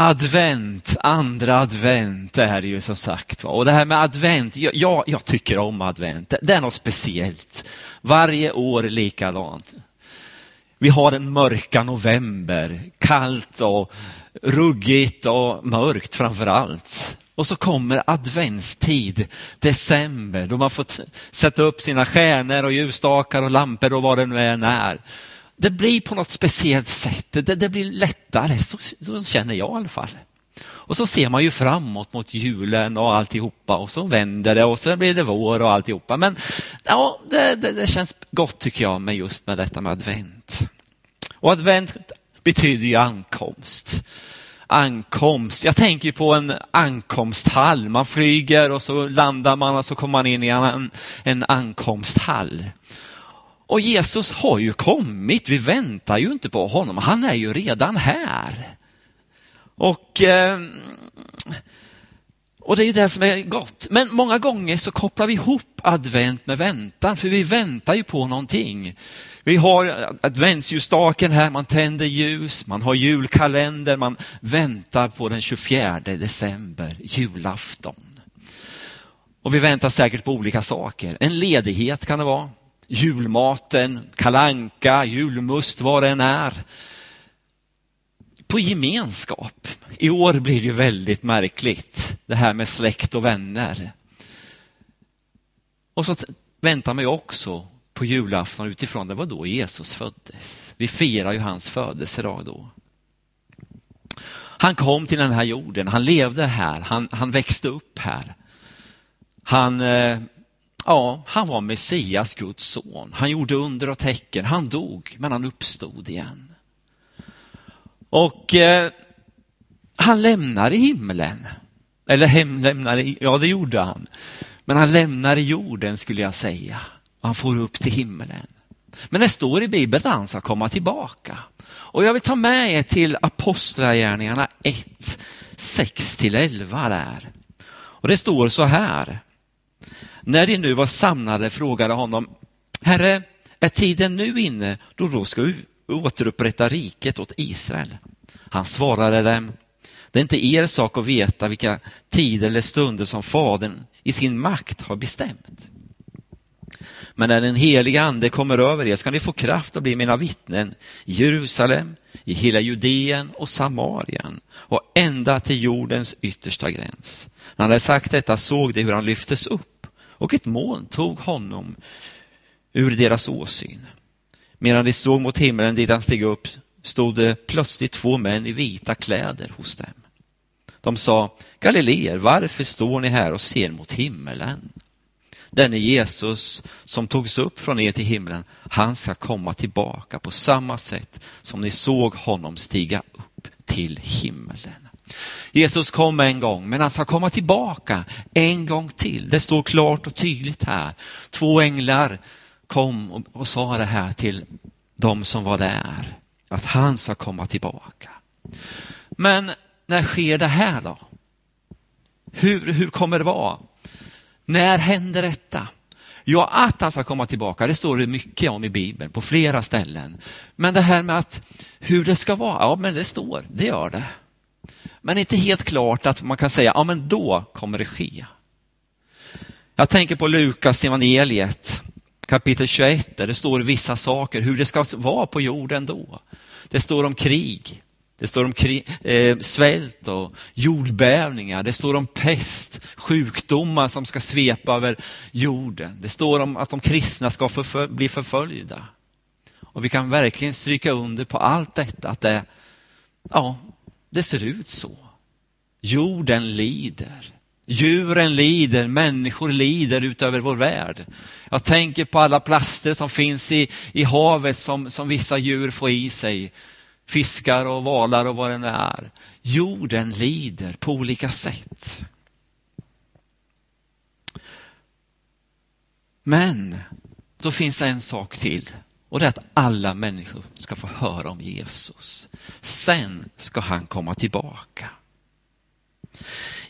Advent, andra advent det här är ju som sagt. Och det här med advent, jag, jag tycker om advent. Det är något speciellt. Varje år likadant. Vi har den mörka november, kallt och ruggigt och mörkt framför allt. Och så kommer adventstid, december, då man får sätta upp sina stjärnor och ljusstakar och lampor och vad det nu än är. Det blir på något speciellt sätt, det, det blir lättare, så, så känner jag i alla fall. Och så ser man ju framåt mot julen och alltihopa och så vänder det och så blir det vår och alltihopa. Men ja, det, det, det känns gott tycker jag med just med detta med advent. Och advent betyder ju ankomst ankomst. Jag tänker på en ankomsthall. Man flyger och så landar man och så kommer man in i en, en ankomsthall. Och Jesus har ju kommit, vi väntar ju inte på honom, han är ju redan här. Och, eh, och det är ju det som är gott. Men många gånger så kopplar vi ihop advent med väntan, för vi väntar ju på någonting. Vi har adventsljusstaken här, man tänder ljus, man har julkalender, man väntar på den 24 december, julafton. Och vi väntar säkert på olika saker. En ledighet kan det vara, julmaten, kalanka, julmust, vad det än är. På gemenskap. I år blir det ju väldigt märkligt, det här med släkt och vänner. Och så väntar man ju också på julafton utifrån det var då Jesus föddes. Vi firar ju hans födelsedag då. Han kom till den här jorden, han levde här, han, han växte upp här. Han, eh, ja, han var Messias, Guds son. Han gjorde under och tecken, han dog men han uppstod igen. Och eh, han lämnade himlen. Eller hem lämnade, ja det gjorde han. Men han lämnade jorden skulle jag säga han får upp till himlen. Men det står i Bibeln att han ska komma tillbaka. Och jag vill ta med er till Apostlagärningarna 1, 6-11 där. Och det står så här. När de nu var samlade frågade honom, Herre, är tiden nu inne då du ska återupprätta riket åt Israel? Han svarade dem, det är inte er sak att veta vilka tider eller stunder som Fadern i sin makt har bestämt. Men när den heliga ande kommer över er ska ni få kraft att bli mina vittnen i Jerusalem, i hela Judeen och Samarien och ända till jordens yttersta gräns. När han hade sagt detta såg de hur han lyftes upp och ett moln tog honom ur deras åsyn. Medan de såg mot himlen dit han steg upp stod det plötsligt två män i vita kläder hos dem. De sa, Galileer, varför står ni här och ser mot himmelen? Denne Jesus som togs upp från er till himlen, han ska komma tillbaka på samma sätt som ni såg honom stiga upp till himlen. Jesus kom en gång, men han ska komma tillbaka en gång till. Det står klart och tydligt här. Två änglar kom och, och sa det här till de som var där, att han ska komma tillbaka. Men när sker det här då? Hur, hur kommer det vara? När händer detta? Ja, att han ska komma tillbaka, det står det mycket om i Bibeln på flera ställen. Men det här med att hur det ska vara, ja men det står, det gör det. Men inte helt klart att man kan säga, ja men då kommer det ske. Jag tänker på Lukas evangeliet kapitel 21 där det står vissa saker, hur det ska vara på jorden då. Det står om krig, det står om eh, svält och jordbävningar. Det står om pest, sjukdomar som ska svepa över jorden. Det står om att de kristna ska förfölj bli förföljda. Och vi kan verkligen stryka under på allt detta, att det, ja, det ser ut så. Jorden lider. Djuren lider, människor lider utöver vår värld. Jag tänker på alla plaster som finns i, i havet som, som vissa djur får i sig fiskar och valar och vad det nu är. Jorden lider på olika sätt. Men då finns det en sak till och det är att alla människor ska få höra om Jesus. Sen ska han komma tillbaka.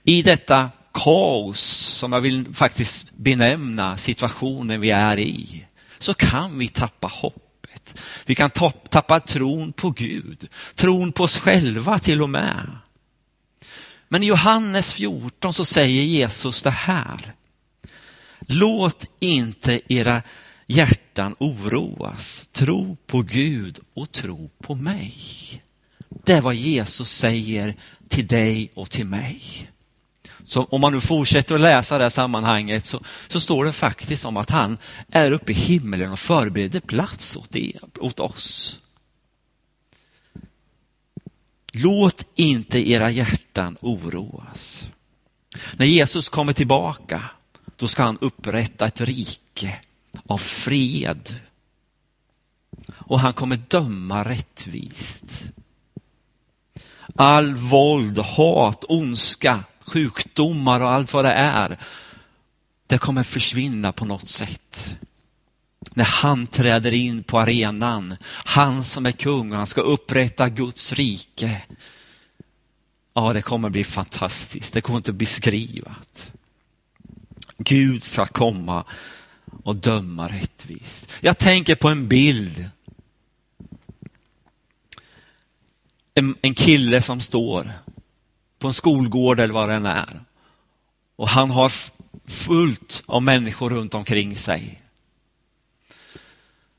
I detta kaos som jag vill faktiskt benämna situationen vi är i så kan vi tappa hoppet. vi kan tappa tron på Gud, tron på oss själva till och med. Men i Johannes 14 så säger Jesus det här. Låt inte era hjärtan oroas. Tro på Gud och tro på mig. Det är vad Jesus säger till dig och till mig. Så om man nu fortsätter att läsa det här sammanhanget så, så står det faktiskt om att han är uppe i himlen och förbereder plats åt, det, åt oss. Låt inte era hjärtan oroas. När Jesus kommer tillbaka, då ska han upprätta ett rike av fred. Och han kommer döma rättvist. All våld, hat, ondska, sjukdomar och allt vad det är, det kommer försvinna på något sätt. När han träder in på arenan, han som är kung, och han ska upprätta Guds rike. Ja, det kommer bli fantastiskt, det kommer inte beskrivat. Gud ska komma och döma rättvist. Jag tänker på en bild. En, en kille som står på en skolgård eller vad det än är. Och han har fullt av människor runt omkring sig.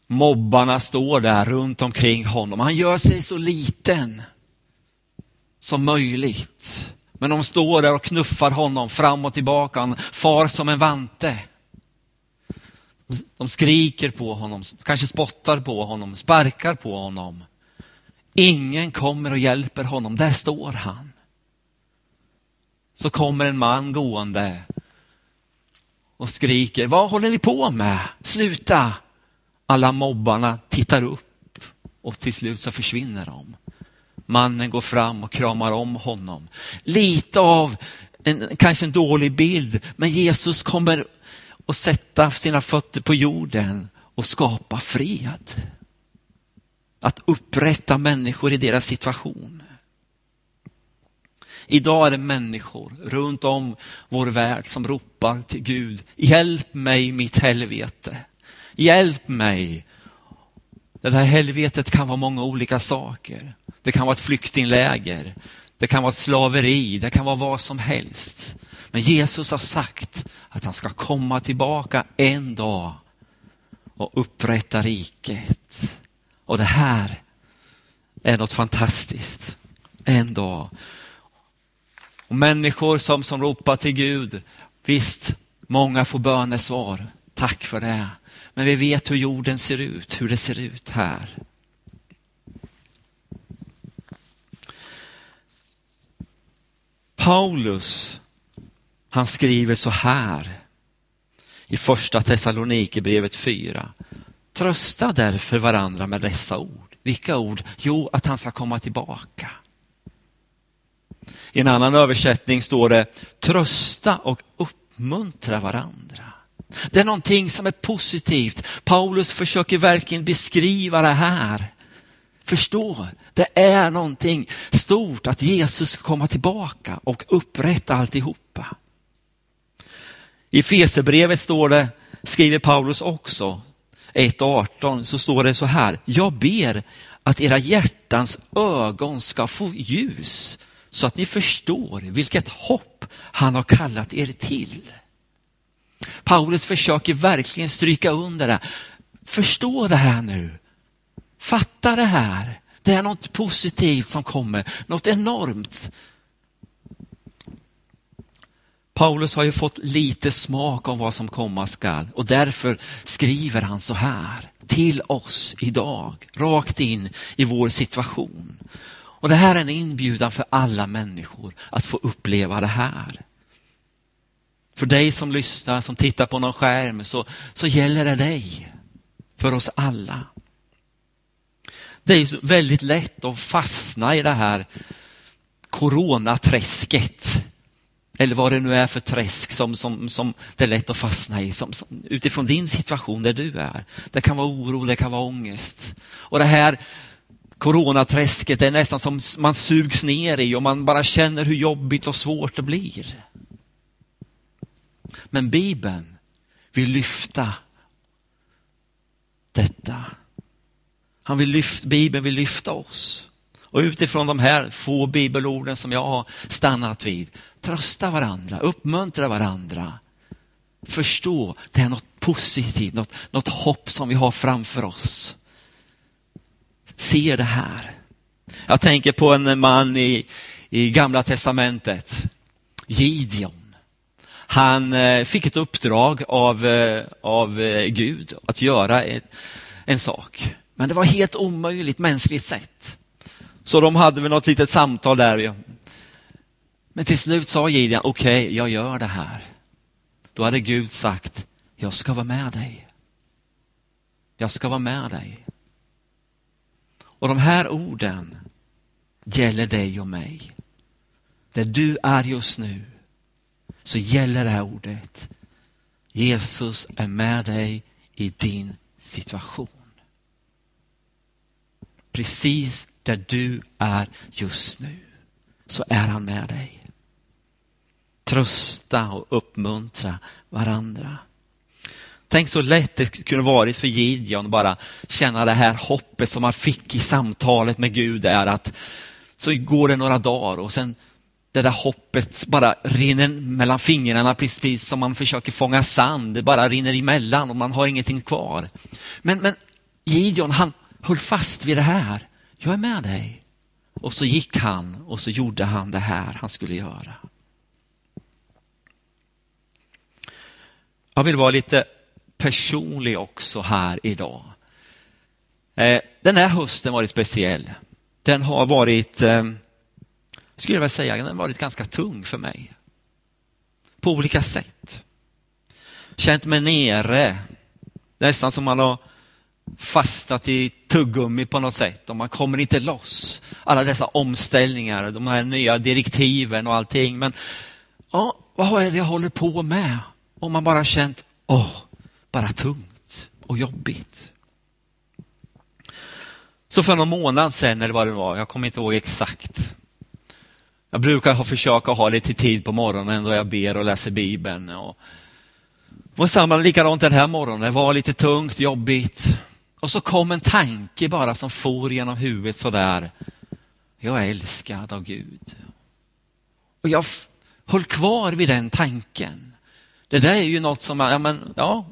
Mobbarna står där runt omkring honom. Han gör sig så liten som möjligt. Men de står där och knuffar honom fram och tillbaka. Han far som en vante. De skriker på honom, kanske spottar på honom, sparkar på honom. Ingen kommer och hjälper honom. Där står han. Så kommer en man gående och skriker, vad håller ni på med? Sluta! Alla mobbarna tittar upp och till slut så försvinner de. Mannen går fram och kramar om honom. Lite av en, kanske en dålig bild, men Jesus kommer och sätta sina fötter på jorden och skapa fred. Att upprätta människor i deras situation. Idag är det människor runt om vår värld som ropar till Gud, hjälp mig mitt helvete. Hjälp mig. Det här helvetet kan vara många olika saker. Det kan vara ett flyktingläger, det kan vara ett slaveri, det kan vara vad som helst. Men Jesus har sagt att han ska komma tillbaka en dag och upprätta riket. Och det här är något fantastiskt. En dag. Och människor som, som ropar till Gud, visst, många får bönesvar. Tack för det. Men vi vet hur jorden ser ut, hur det ser ut här. Paulus, han skriver så här i första Thessalonikerbrevet 4. Trösta därför varandra med dessa ord. Vilka ord? Jo, att han ska komma tillbaka. I en annan översättning står det trösta och uppmuntra varandra. Det är någonting som är positivt. Paulus försöker verkligen beskriva det här. Förstå, det är någonting stort att Jesus ska komma tillbaka och upprätta alltihopa. I Fesebrevet står det, skriver Paulus också, 1.18, så står det så här. Jag ber att era hjärtans ögon ska få ljus så att ni förstår vilket hopp han har kallat er till. Paulus försöker verkligen stryka under det. Förstå det här nu. Fatta det här. Det är något positivt som kommer, något enormt. Paulus har ju fått lite smak av vad som komma skall och därför skriver han så här till oss idag, rakt in i vår situation. Och det här är en inbjudan för alla människor att få uppleva det här. För dig som lyssnar, som tittar på någon skärm, så, så gäller det dig. För oss alla. Det är väldigt lätt att fastna i det här coronaträsket. Eller vad det nu är för träsk som, som, som det är lätt att fastna i. Som, som, utifrån din situation där du är. Det kan vara oro, det kan vara ångest. Och det här coronaträsket är nästan som man sugs ner i och man bara känner hur jobbigt och svårt det blir. Men Bibeln vill lyfta detta. Han vill lyfta, Bibeln vill lyfta oss och utifrån de här få bibelorden som jag har stannat vid, trösta varandra, uppmuntra varandra. Förstå, det är något positivt, något, något hopp som vi har framför oss. Se det här. Jag tänker på en man i, i gamla testamentet, Gideon. Han eh, fick ett uppdrag av, eh, av eh, Gud att göra ett, en sak. Men det var helt omöjligt mänskligt sett. Så de hade väl något litet samtal där. Men till slut sa Gideon, okej, okay, jag gör det här. Då hade Gud sagt, jag ska vara med dig. Jag ska vara med dig. Och de här orden gäller dig och mig. Där du är just nu så gäller det här ordet. Jesus är med dig i din situation. Precis där du är just nu så är han med dig. Trösta och uppmuntra varandra. Tänk så lätt det kunde varit för Gideon att bara känna det här hoppet som han fick i samtalet med Gud är att så går det några dagar och sen det där hoppet bara rinner mellan fingrarna precis som man försöker fånga sand. Det bara rinner emellan och man har ingenting kvar. Men, men Gideon han höll fast vid det här. Jag är med dig. Och så gick han och så gjorde han det här han skulle göra. Jag vill vara lite personlig också här idag. Eh, den här hösten varit speciell. Den har varit, eh, skulle jag vilja säga, den har varit ganska tung för mig. På olika sätt. Känt mig nere, nästan som man har fastnat i tuggummi på något sätt och man kommer inte loss. Alla dessa omställningar, de här nya direktiven och allting. Men ja, vad är det jag håller på med? Om man bara känt, åh, bara tungt och jobbigt. Så för någon månad sedan eller vad det var, jag kommer inte ihåg exakt. Jag brukar försöka ha lite tid på morgonen då jag ber och läser Bibeln. Och var samma likadant den här morgonen, det var lite tungt, jobbigt. Och så kom en tanke bara som for genom huvudet sådär. Jag är älskad av Gud. Och jag höll kvar vid den tanken. Det där är ju något som, ja, men, ja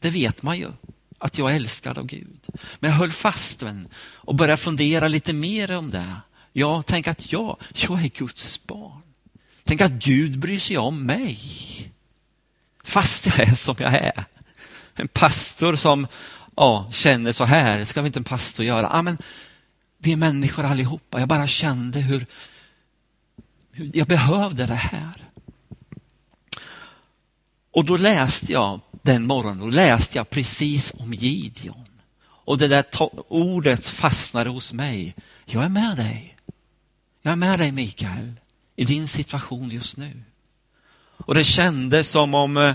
det vet man ju. Att jag är älskad av Gud. Men jag höll fast den och började fundera lite mer om det. Ja, tänk att jag, jag är Guds barn. Tänk att Gud bryr sig om mig. Fast jag är som jag är. En pastor som ja, känner så här, ska vi inte en pastor göra? Ja, men vi är människor allihopa. Jag bara kände hur, hur jag behövde det här. Och då läste jag den morgonen, då läste jag precis om Gideon. Och det där ordet fastnade hos mig. Jag är med dig. Jag är med dig Mikael, i din situation just nu. Och det kändes som om eh,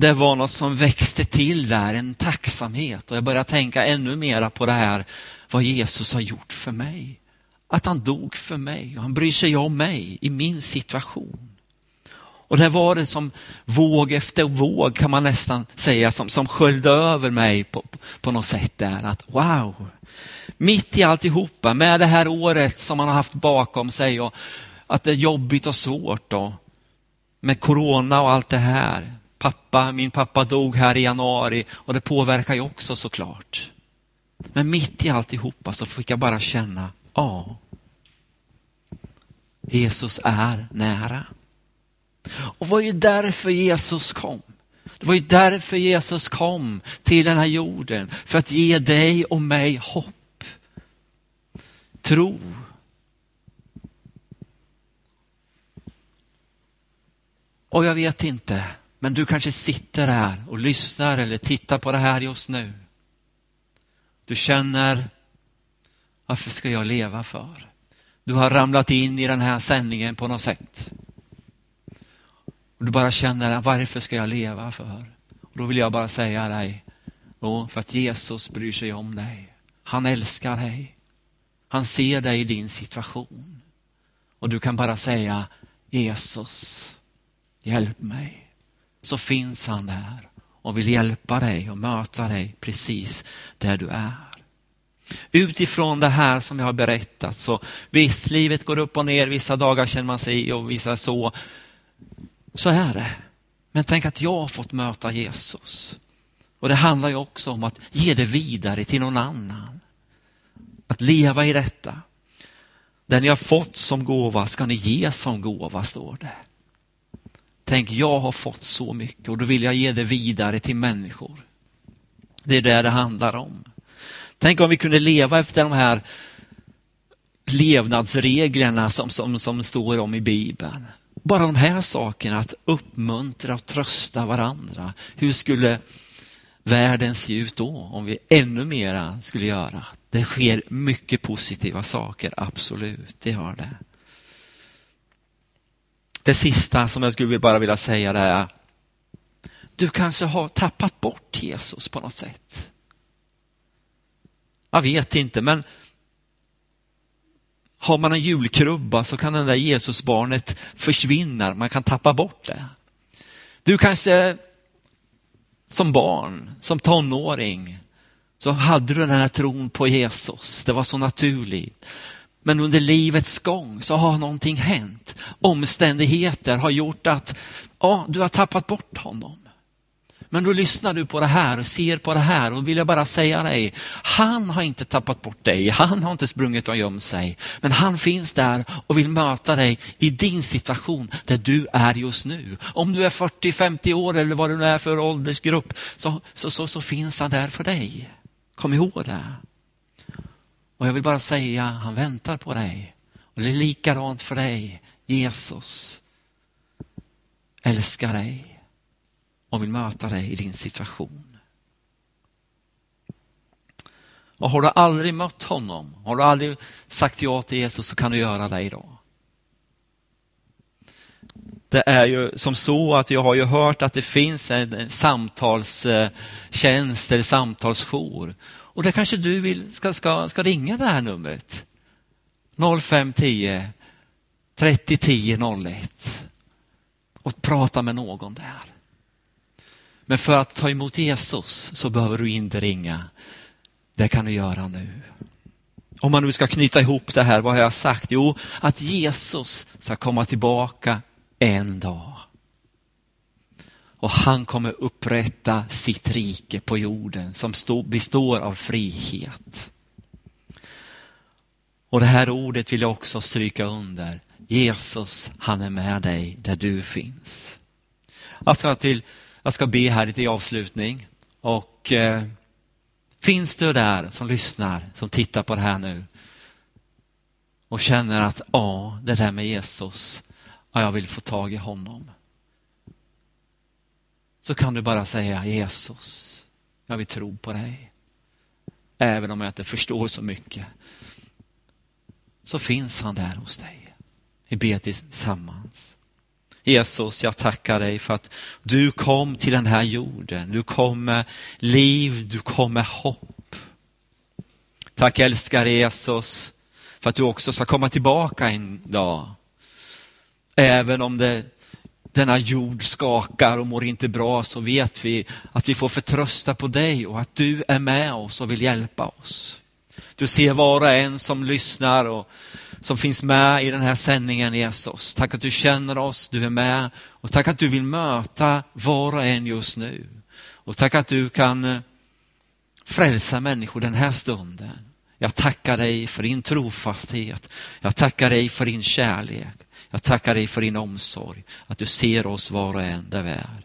det var något som växte till där, en tacksamhet. Och jag började tänka ännu mera på det här, vad Jesus har gjort för mig. Att han dog för mig och han bryr sig om mig i min situation. Och det var det som våg efter våg kan man nästan säga som, som sköljde över mig på, på något sätt där. Att wow, mitt i alltihopa med det här året som man har haft bakom sig och att det är jobbigt och svårt då. Med corona och allt det här. Pappa, min pappa dog här i januari och det påverkar ju också såklart. Men mitt i alltihopa så fick jag bara känna, ja, Jesus är nära. Och det var ju därför Jesus kom. Det var ju därför Jesus kom till den här jorden, för att ge dig och mig hopp. Tro. Och jag vet inte, men du kanske sitter här och lyssnar eller tittar på det här just nu. Du känner, varför ska jag leva för? Du har ramlat in i den här sändningen på något sätt. Och du bara känner, varför ska jag leva för? Och då vill jag bara säga dig, oh, för att Jesus bryr sig om dig. Han älskar dig. Han ser dig i din situation. Och du kan bara säga, Jesus, hjälp mig så finns han där och vill hjälpa dig och möta dig precis där du är. Utifrån det här som jag har berättat så visst, livet går upp och ner, vissa dagar känner man sig och vissa så. Så är det. Men tänk att jag har fått möta Jesus. Och det handlar ju också om att ge det vidare till någon annan. Att leva i detta. Det ni har fått som gåva ska ni ge som gåva, står det. Tänk, jag har fått så mycket och då vill jag ge det vidare till människor. Det är det det handlar om. Tänk om vi kunde leva efter de här levnadsreglerna som, som, som står om i Bibeln. Bara de här sakerna, att uppmuntra och trösta varandra. Hur skulle världen se ut då om vi ännu mera skulle göra? Det sker mycket positiva saker, absolut, det gör det. Det sista som jag skulle bara vilja säga det är, du kanske har tappat bort Jesus på något sätt. Jag vet inte, men har man en julkrubba så kan det där Jesusbarnet försvinna, man kan tappa bort det. Du kanske som barn, som tonåring, så hade du den här tron på Jesus. Det var så naturligt. Men under livets gång så har någonting hänt. Omständigheter har gjort att ja, du har tappat bort honom. Men då lyssnar du på det här och ser på det här och vill jag bara säga dig, han har inte tappat bort dig, han har inte sprungit och gömt sig, men han finns där och vill möta dig i din situation där du är just nu. Om du är 40-50 år eller vad du nu är för åldersgrupp så, så, så, så finns han där för dig. Kom ihåg det. Och jag vill bara säga, han väntar på dig. Och det är likadant för dig. Jesus älskar dig och vill möta dig i din situation. Och har du aldrig mött honom, har du aldrig sagt ja till Jesus så kan du göra det idag. Det är ju som så att jag har ju hört att det finns en samtalstjänst eller samtalsjour. Och det kanske du vill, ska, ska, ska ringa det här numret. 0510 30 10 01 och prata med någon där. Men för att ta emot Jesus så behöver du inte ringa. Det kan du göra nu. Om man nu ska knyta ihop det här, vad har jag sagt? Jo, att Jesus ska komma tillbaka en dag. Och han kommer upprätta sitt rike på jorden som består av frihet. Och det här ordet vill jag också stryka under. Jesus, han är med dig där du finns. Jag ska till jag ska be här lite i avslutning. Och eh, finns du där som lyssnar, som tittar på det här nu och känner att ja, det där med Jesus, ja, jag vill få tag i honom. Så kan du bara säga Jesus, jag vill tro på dig. Även om jag inte förstår så mycket. Så finns han där hos dig. Vi ber tillsammans. Jesus, jag tackar dig för att du kom till den här jorden. Du kom med liv, du kom med hopp. Tack älskar Jesus för att du också ska komma tillbaka en dag. Även om det, denna jord skakar och mår inte bra så vet vi att vi får förtrösta på dig och att du är med oss och vill hjälpa oss. Du ser var och en som lyssnar och som finns med i den här sändningen Jesus. Tack att du känner oss, du är med och tack att du vill möta var och en just nu. Och tack att du kan eh, frälsa människor den här stunden. Jag tackar dig för din trofasthet. Jag tackar dig för din kärlek. Jag tackar dig för din omsorg, att du ser oss var och en där vi är.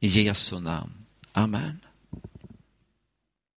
I Jesu namn. Amen.